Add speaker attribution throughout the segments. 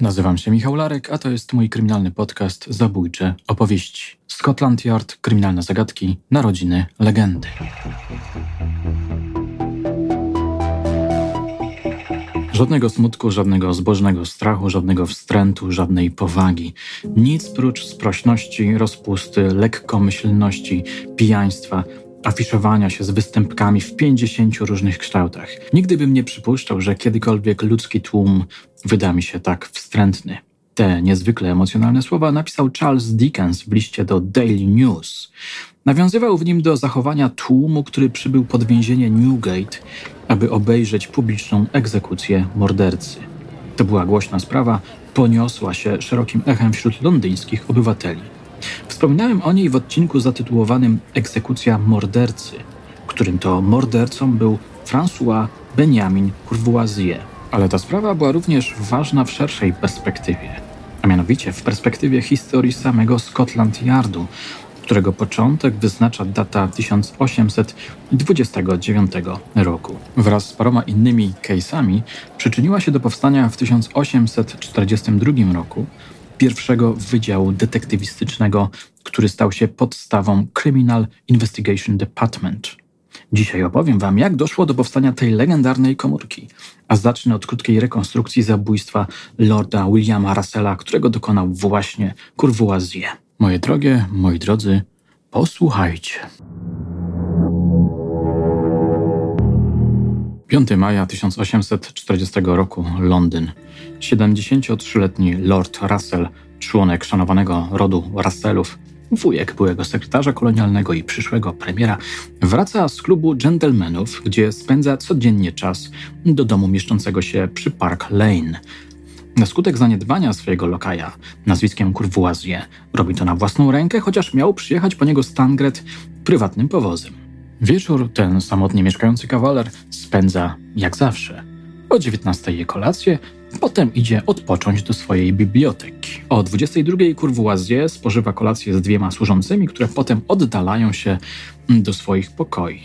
Speaker 1: Nazywam się Michał Larek, a to jest mój kryminalny podcast Zabójcze opowieści. Scotland Yard, kryminalne zagadki, narodziny, legendy. Żadnego smutku, żadnego zbożnego strachu, żadnego wstrętu, żadnej powagi. Nic prócz sprośności, rozpusty, lekkomyślności, pijaństwa, afiszowania się z występkami w 50 różnych kształtach. Nigdy bym nie przypuszczał, że kiedykolwiek ludzki tłum wyda mi się tak wstrętny. Te niezwykle emocjonalne słowa napisał Charles Dickens w liście do Daily News. Nawiązywał w nim do zachowania tłumu, który przybył pod więzienie Newgate, aby obejrzeć publiczną egzekucję mordercy. To była głośna sprawa, poniosła się szerokim echem wśród londyńskich obywateli. Wspominałem o niej w odcinku zatytułowanym Egzekucja mordercy, którym to mordercą był François Benjamin Courvoisier. Ale ta sprawa była również ważna w szerszej perspektywie, a mianowicie w perspektywie historii samego Scotland Yardu, którego początek wyznacza data 1829 roku. Wraz z paroma innymi case'ami przyczyniła się do powstania w 1842 roku pierwszego wydziału detektywistycznego, który stał się podstawą Criminal Investigation Department. Dzisiaj opowiem Wam, jak doszło do powstania tej legendarnej komórki, a zacznę od krótkiej rekonstrukcji zabójstwa Lorda Williama Russella, którego dokonał właśnie Courvoisier. Moje drogie, moi drodzy, posłuchajcie. 5 maja 1840 roku, Londyn. 73-letni Lord Russell, członek szanowanego rodu Russellów, wujek byłego sekretarza kolonialnego i przyszłego premiera, wraca z klubu gentlemanów, gdzie spędza codziennie czas do domu mieszczącego się przy Park Lane. Na skutek zaniedbania swojego lokaja nazwiskiem Courvoisier robi to na własną rękę, chociaż miał przyjechać po niego Stangret prywatnym powozem. Wieczór ten samotnie mieszkający kawaler spędza jak zawsze. O 19 je kolację, potem idzie odpocząć do swojej biblioteki. O 22 Courvoisier spożywa kolację z dwiema służącymi, które potem oddalają się do swoich pokoi.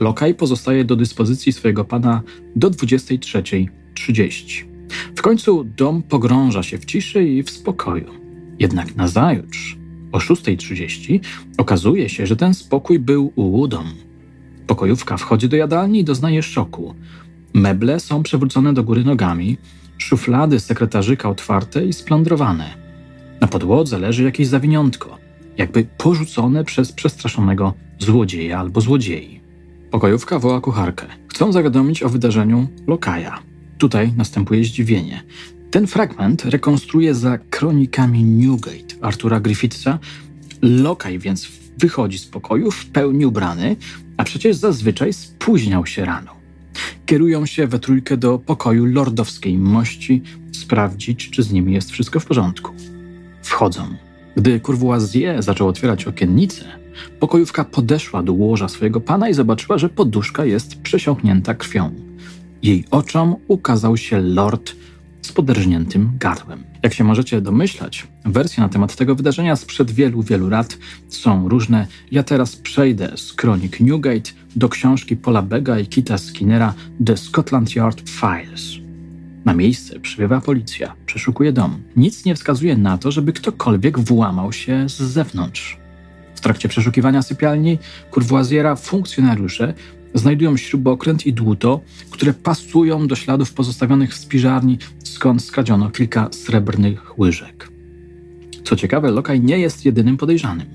Speaker 1: Lokaj pozostaje do dyspozycji swojego pana do 23.30. W końcu dom pogrąża się w ciszy i w spokoju. Jednak nazajutrz, o 6.30, okazuje się, że ten spokój był ułudą. Pokojówka wchodzi do jadalni i doznaje szoku. Meble są przewrócone do góry nogami, szuflady sekretarzyka otwarte i splądrowane. Na podłodze leży jakieś zawiniątko, jakby porzucone przez przestraszonego złodzieja albo złodziei. Pokojówka woła kucharkę. Chcą zawiadomić o wydarzeniu lokaja. Tutaj następuje zdziwienie. Ten fragment rekonstruuje za kronikami Newgate Artura Griffitha. Lokaj więc wychodzi z pokoju w pełni ubrany, a przecież zazwyczaj spóźniał się rano. Kierują się we trójkę do pokoju lordowskiej mości, sprawdzić, czy z nimi jest wszystko w porządku. Wchodzą. Gdy Courvoisier zaczął otwierać okiennicę, pokojówka podeszła do łoża swojego pana i zobaczyła, że poduszka jest przesiąknięta krwią. Jej oczom ukazał się lord z poderżniętym gardłem. Jak się możecie domyślać, wersje na temat tego wydarzenia sprzed wielu, wielu lat są różne. Ja teraz przejdę z kronik Newgate do książki Paula Bega i Kita Skinnera The Scotland Yard Files. Na miejsce przybywa policja, przeszukuje dom. Nic nie wskazuje na to, żeby ktokolwiek włamał się z zewnątrz. W trakcie przeszukiwania sypialni Courvoisiera funkcjonariusze znajdują śrubokręt i dłuto, które pasują do śladów pozostawionych w spiżarni, skąd skradziono kilka srebrnych łyżek. Co ciekawe, Lokaj nie jest jedynym podejrzanym.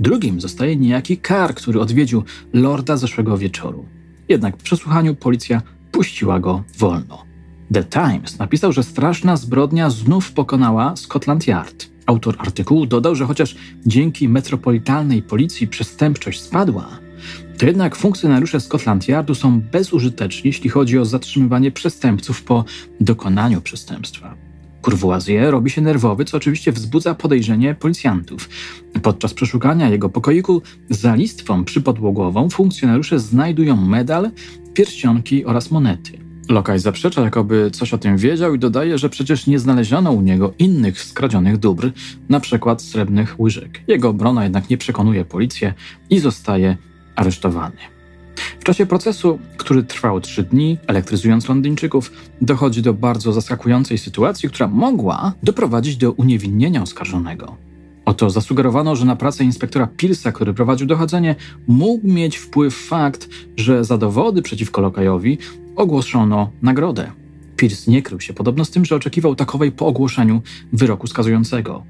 Speaker 1: Drugim zostaje niejaki Kar, który odwiedził lorda zeszłego wieczoru. Jednak w przesłuchaniu policja puściła go wolno. The Times napisał, że straszna zbrodnia znów pokonała Scotland Yard. Autor artykułu dodał, że chociaż dzięki metropolitalnej policji przestępczość spadła, to jednak funkcjonariusze Scotland Yardu są bezużyteczni, jeśli chodzi o zatrzymywanie przestępców po dokonaniu przestępstwa. Courvoisier robi się nerwowy, co oczywiście wzbudza podejrzenie policjantów. Podczas przeszukania jego pokoiku za listwą przypodłogową funkcjonariusze znajdują medal, pierścionki oraz monety. Lokaj zaprzecza, jakoby coś o tym wiedział i dodaje, że przecież nie znaleziono u niego innych skradzionych dóbr, na przykład srebrnych łyżek. Jego obrona jednak nie przekonuje policję i zostaje aresztowany. W czasie procesu, który trwał trzy dni, elektryzując Londyńczyków, dochodzi do bardzo zaskakującej sytuacji, która mogła doprowadzić do uniewinnienia oskarżonego. Oto zasugerowano, że na pracę inspektora Pilsa, który prowadził dochodzenie, mógł mieć wpływ fakt, że za dowody przeciwko Lokajowi ogłoszono nagrodę. Pierce nie krył się podobno z tym, że oczekiwał takowej po ogłoszeniu wyroku skazującego.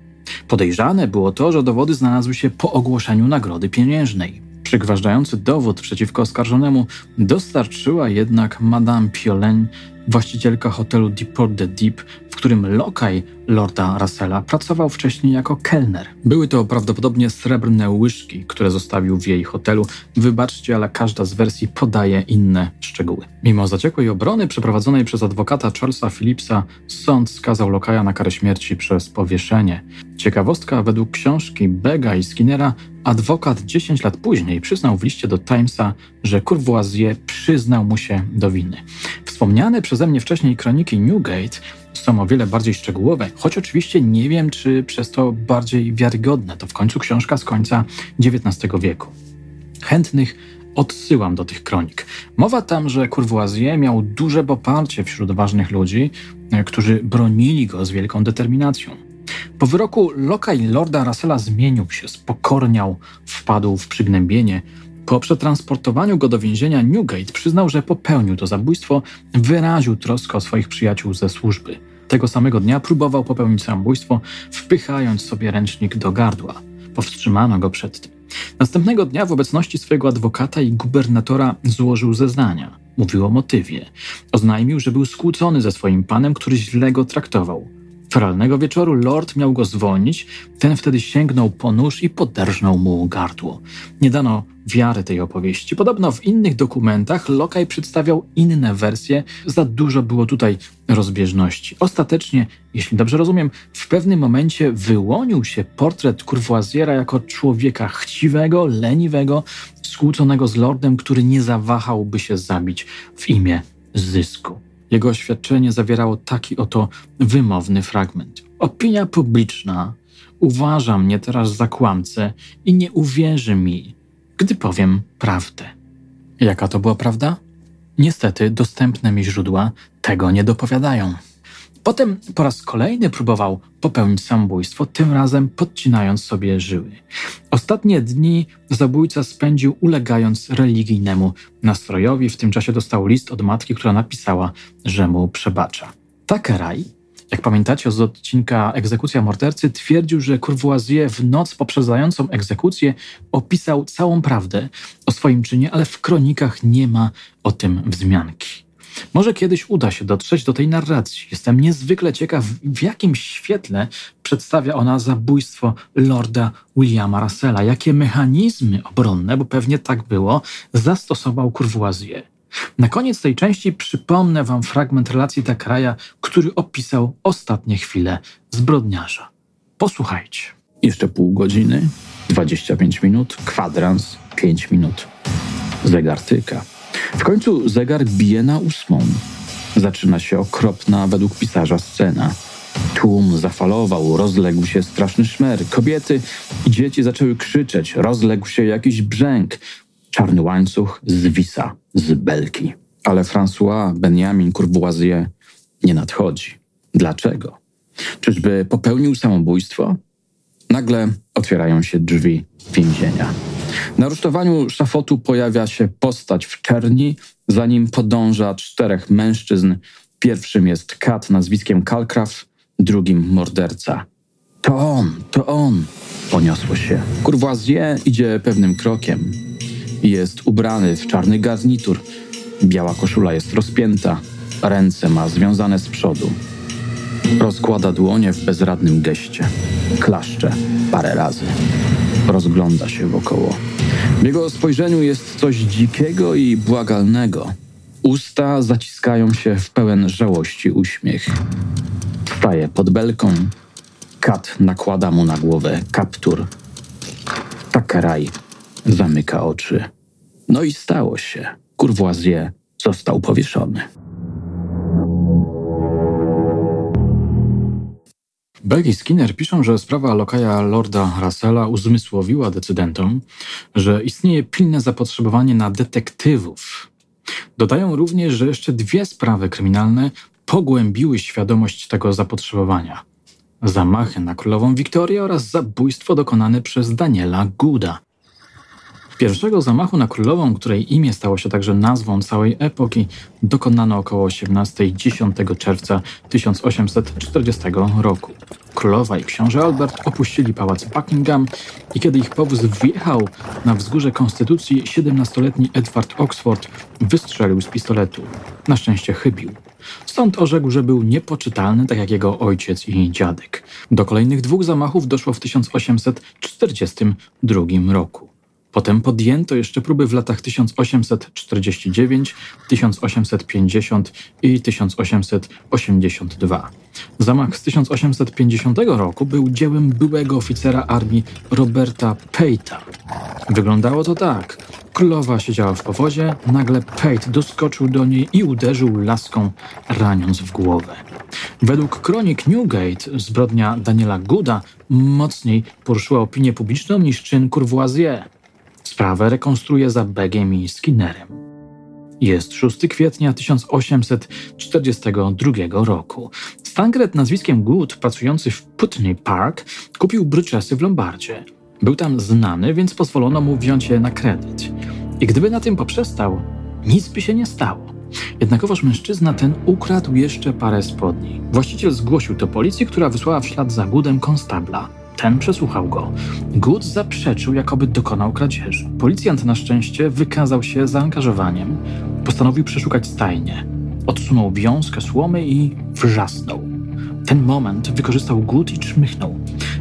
Speaker 1: Podejrzane było to, że dowody znalazły się po ogłoszeniu nagrody pieniężnej. Przygważdżający dowód przeciwko oskarżonemu dostarczyła jednak Madame Piolaine właścicielka hotelu Deport the Deep, w którym lokaj Lorda Russella pracował wcześniej jako kelner. Były to prawdopodobnie srebrne łyżki, które zostawił w jej hotelu. Wybaczcie, ale każda z wersji podaje inne szczegóły. Mimo zaciekłej obrony przeprowadzonej przez adwokata Charlesa Phillipsa, sąd skazał lokaja na karę śmierci przez powieszenie. Ciekawostka, według książki Bega i Skinnera, adwokat 10 lat później przyznał w liście do Timesa, że Courvoisier przyznał mu się do winy. Wspomniane przeze mnie wcześniej kroniki Newgate są o wiele bardziej szczegółowe, choć oczywiście nie wiem, czy przez to bardziej wiarygodne. To w końcu książka z końca XIX wieku. Chętnych odsyłam do tych kronik. Mowa tam, że Courvoisier miał duże poparcie wśród ważnych ludzi, e, którzy bronili go z wielką determinacją. Po wyroku lokaj Lorda Russella zmienił się, spokorniał, wpadł w przygnębienie, po przetransportowaniu go do więzienia Newgate przyznał, że popełnił to zabójstwo, wyraził troskę o swoich przyjaciół ze służby. Tego samego dnia próbował popełnić samobójstwo, wpychając sobie ręcznik do gardła. Powstrzymano go przed tym. Następnego dnia w obecności swojego adwokata i gubernatora złożył zeznania. Mówił o motywie. Oznajmił, że był skłócony ze swoim panem, który źle go traktował. Feralnego wieczoru lord miał go zwolnić, ten wtedy sięgnął po nóż i poderżnął mu gardło. Nie dano wiary tej opowieści. Podobno w innych dokumentach Lokaj przedstawiał inne wersje, za dużo było tutaj rozbieżności. Ostatecznie, jeśli dobrze rozumiem, w pewnym momencie wyłonił się portret Courvoisiera jako człowieka chciwego, leniwego, skłóconego z lordem, który nie zawahałby się zabić w imię zysku. Jego oświadczenie zawierało taki oto wymowny fragment. Opinia publiczna uważa mnie teraz za kłamcę i nie uwierzy mi, gdy powiem prawdę. Jaka to była prawda? Niestety, dostępne mi źródła tego nie dopowiadają. Potem po raz kolejny próbował popełnić samobójstwo, tym razem podcinając sobie żyły. Ostatnie dni zabójca spędził ulegając religijnemu nastrojowi. W tym czasie dostał list od matki, która napisała, że mu przebacza. Takeraj, jak pamiętacie z odcinka Egzekucja mordercy, twierdził, że Courvoisier w noc poprzedzającą egzekucję opisał całą prawdę o swoim czynie, ale w kronikach nie ma o tym wzmianki. Może kiedyś uda się dotrzeć do tej narracji. Jestem niezwykle ciekaw, w jakim świetle przedstawia ona zabójstwo lorda Williama Russella. Jakie mechanizmy obronne, bo pewnie tak było, zastosował Courvoisier. Na koniec tej części przypomnę Wam fragment relacji Takraja, który opisał ostatnie chwile zbrodniarza. Posłuchajcie. Jeszcze pół godziny, 25 minut, kwadrans, 5 minut. Zegar tyka. W końcu zegar bije na ósmą. Zaczyna się okropna, według pisarza, scena. Tłum zafalował, rozległ się straszny szmer. Kobiety i dzieci zaczęły krzyczeć, rozległ się jakiś brzęk. Czarny łańcuch zwisa z belki. Ale François Benjamin Courvoisier nie nadchodzi. Dlaczego? Czyżby popełnił samobójstwo? Nagle otwierają się drzwi więzienia. Na rusztowaniu szafotu pojawia się postać w czerni, za nim podąża czterech mężczyzn. Pierwszym jest kat nazwiskiem Calcraft, drugim morderca. To on, to on, poniosło się. Courvoisier idzie pewnym krokiem. Jest ubrany w czarny garnitur. Biała koszula jest rozpięta, ręce ma związane z przodu. Rozkłada dłonie w bezradnym geście. Klaszcze parę razy. Rozgląda się wokoło. W jego spojrzeniu jest coś dzikiego i błagalnego. Usta zaciskają się w pełen żałości uśmiech. Staje pod belką. Kat nakłada mu na głowę kaptur. Takeraj zamyka oczy. No i stało się. Courvoisier został powieszony. Beck i Skinner piszą, że sprawa lokaja Lorda Russella uzmysłowiła decydentom, że istnieje pilne zapotrzebowanie na detektywów. Dodają również, że jeszcze dwie sprawy kryminalne pogłębiły świadomość tego zapotrzebowania. Zamachy na królową Wiktorię oraz zabójstwo dokonane przez Daniela Gooda. Pierwszego zamachu na królową, której imię stało się także nazwą całej epoki, dokonano około 18-10 czerwca 1840 roku. Królowa i książę Albert opuścili pałac Buckingham i kiedy ich powóz wjechał na wzgórze Konstytucji, 17-letni Edward Oxford wystrzelił z pistoletu. Na szczęście chybił. Stąd orzekł, że był niepoczytalny, tak jak jego ojciec i dziadek. Do kolejnych dwóch zamachów doszło w 1842 roku. Potem podjęto jeszcze próby w latach 1849, 1850 i 1882. Zamach z 1850 roku był dziełem byłego oficera armii Roberta Peita. Wyglądało to tak. Królowa siedziała w powozie, nagle Pate doskoczył do niej i uderzył laską, raniąc w głowę. Według kronik Newgate zbrodnia Daniela Gooda mocniej poruszyła opinię publiczną niż czyn Courvoisier. Sprawę rekonstruuje za Begiem i Skinnerem. Jest 6 kwietnia 1842 roku. Stankred nazwiskiem Good, pracujący w Putney Park, kupił bryczesy w Lombardzie. Był tam znany, więc pozwolono mu wziąć je na kredyt. I gdyby na tym poprzestał, nic by się nie stało. Jednakowoż mężczyzna ten ukradł jeszcze parę spodni. Właściciel zgłosił to policji, która wysłała w ślad za Goodem konstabla. Ten przesłuchał go. Good zaprzeczył, jakoby dokonał kradzieży. Policjant na szczęście wykazał się zaangażowaniem. Postanowił przeszukać stajnię. Odsunął wiązkę słomy i wrzasnął. Ten moment wykorzystał Good i czmychnął.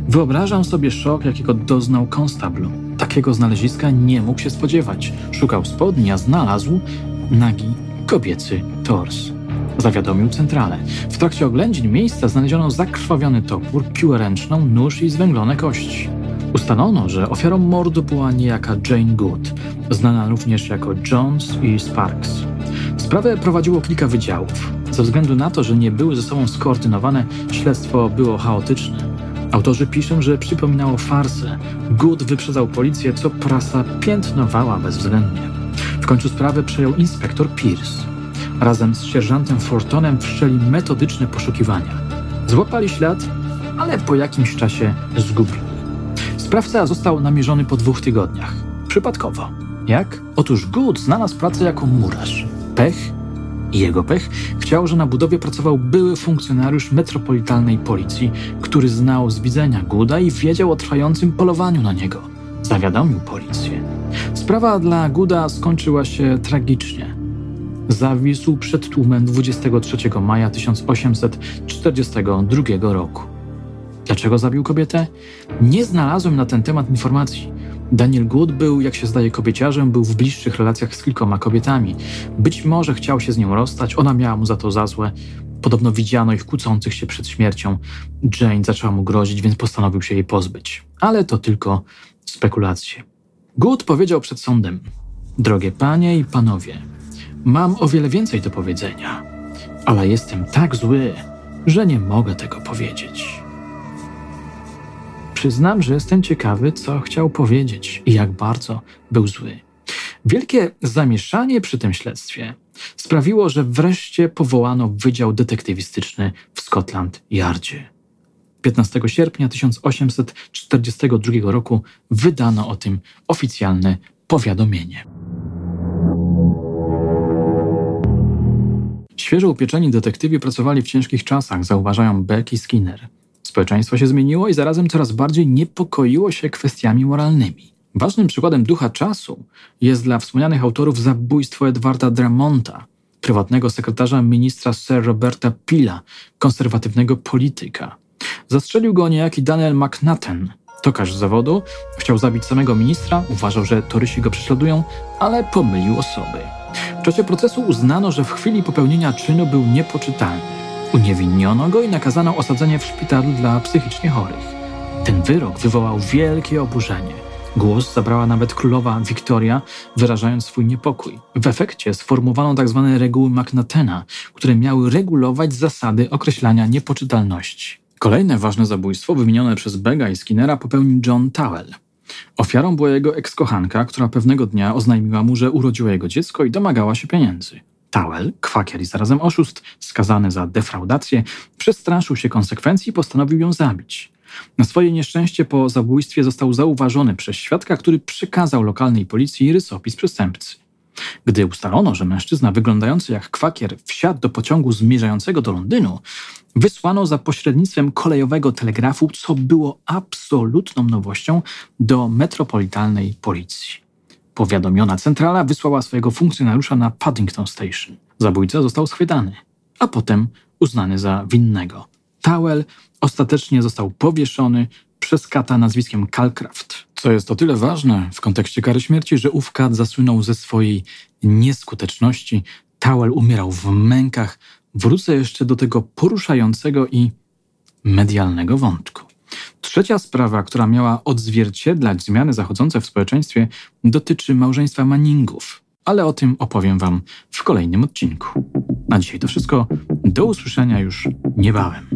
Speaker 1: Wyobrażam sobie szok, jakiego doznał konstablu. Takiego znaleziska nie mógł się spodziewać. Szukał spodni, a znalazł nagi kobiecy tors. Zawiadomił centralę. W trakcie oględzin miejsca znaleziono zakrwawiony topór, piłę ręczną, nóż i zwęglone kości. Ustalono, że ofiarą mordu była niejaka Jane Good, znana również jako Jones i Sparks. Sprawę prowadziło kilka wydziałów. Ze względu na to, że nie były ze sobą skoordynowane, śledztwo było chaotyczne. Autorzy piszą, że przypominało farsę. Good wyprzedzał policję, co prasa piętnowała bezwzględnie. W końcu sprawę przejął inspektor Pierce. Razem z sierżantem Fortonem wszczęli metodyczne poszukiwania. Złapali ślad, ale po jakimś czasie zgubili. Sprawca został namierzony po dwóch tygodniach. Przypadkowo. Jak? Otóż Good znalazł pracę jako murarz. Pech jego pech chciał, że na budowie pracował były funkcjonariusz metropolitalnej policji, który znał z widzenia Gooda i wiedział o trwającym polowaniu na niego. Zawiadomił policję. Sprawa dla Gooda skończyła się tragicznie zawisł przed tłumem 23 maja 1842 roku. Dlaczego zabił kobietę? Nie znalazłem na ten temat informacji. Daniel Good był, jak się zdaje, kobieciarzem, był w bliższych relacjach z kilkoma kobietami. Być może chciał się z nią rozstać, ona miała mu za to za złe. Podobno widziano ich kłócących się przed śmiercią. Jane zaczęła mu grozić, więc postanowił się jej pozbyć. Ale to tylko spekulacje. Good powiedział przed sądem: Drogie panie i panowie, Mam o wiele więcej do powiedzenia, ale jestem tak zły, że nie mogę tego powiedzieć. Przyznam, że jestem ciekawy, co chciał powiedzieć i jak bardzo był zły. Wielkie zamieszanie przy tym śledztwie sprawiło, że wreszcie powołano Wydział Detektywistyczny w Scotland Yardzie. 15 sierpnia 1842 roku wydano o tym oficjalne powiadomienie. Świeżo upieczeni detektywi pracowali w ciężkich czasach, zauważają Beck i Skinner. Społeczeństwo się zmieniło i zarazem coraz bardziej niepokoiło się kwestiami moralnymi. Ważnym przykładem ducha czasu jest dla wspomnianych autorów zabójstwo Edwarda Dramonta, prywatnego sekretarza ministra Sir Roberta Pila, konserwatywnego polityka. Zastrzelił go niejaki Daniel McNatten, tokarz zawodu, chciał zabić samego ministra, uważał, że torysi go prześladują, ale pomylił osoby. W czasie procesu uznano, że w chwili popełnienia czynu był niepoczytalny. Uniewinniono go i nakazano osadzenie w szpitalu dla psychicznie chorych. Ten wyrok wywołał wielkie oburzenie. Głos zabrała nawet królowa Wiktoria, wyrażając swój niepokój. W efekcie sformułowano tzw. Tak reguły McNatena, które miały regulować zasady określania niepoczytalności. Kolejne ważne zabójstwo wymienione przez Bega i Skinnera popełnił John Towell. Ofiarą była jego ekskochanka, która pewnego dnia oznajmiła mu, że urodziła jego dziecko i domagała się pieniędzy. Towell, kwakier i zarazem oszust, skazany za defraudację, przestraszył się konsekwencji i postanowił ją zabić. Na swoje nieszczęście po zabójstwie został zauważony przez świadka, który przekazał lokalnej policji rysopis przestępcy. Gdy ustalono, że mężczyzna wyglądający jak kwakier wsiadł do pociągu zmierzającego do Londynu, wysłano za pośrednictwem kolejowego telegrafu, co było absolutną nowością, do metropolitalnej policji. Powiadomiona centrala wysłała swojego funkcjonariusza na Paddington Station. Zabójca został schwytany, a potem uznany za winnego. Towell ostatecznie został powieszony przez kata nazwiskiem Calcraft. Co jest o tyle ważne w kontekście kary śmierci, że ów kat zasłynął ze swojej nieskuteczności. Towell umierał w mękach. Wrócę jeszcze do tego poruszającego i medialnego wątku. Trzecia sprawa, która miała odzwierciedlać zmiany zachodzące w społeczeństwie, dotyczy małżeństwa Manningów, ale o tym opowiem Wam w kolejnym odcinku. Na dzisiaj to wszystko. Do usłyszenia już niebawem.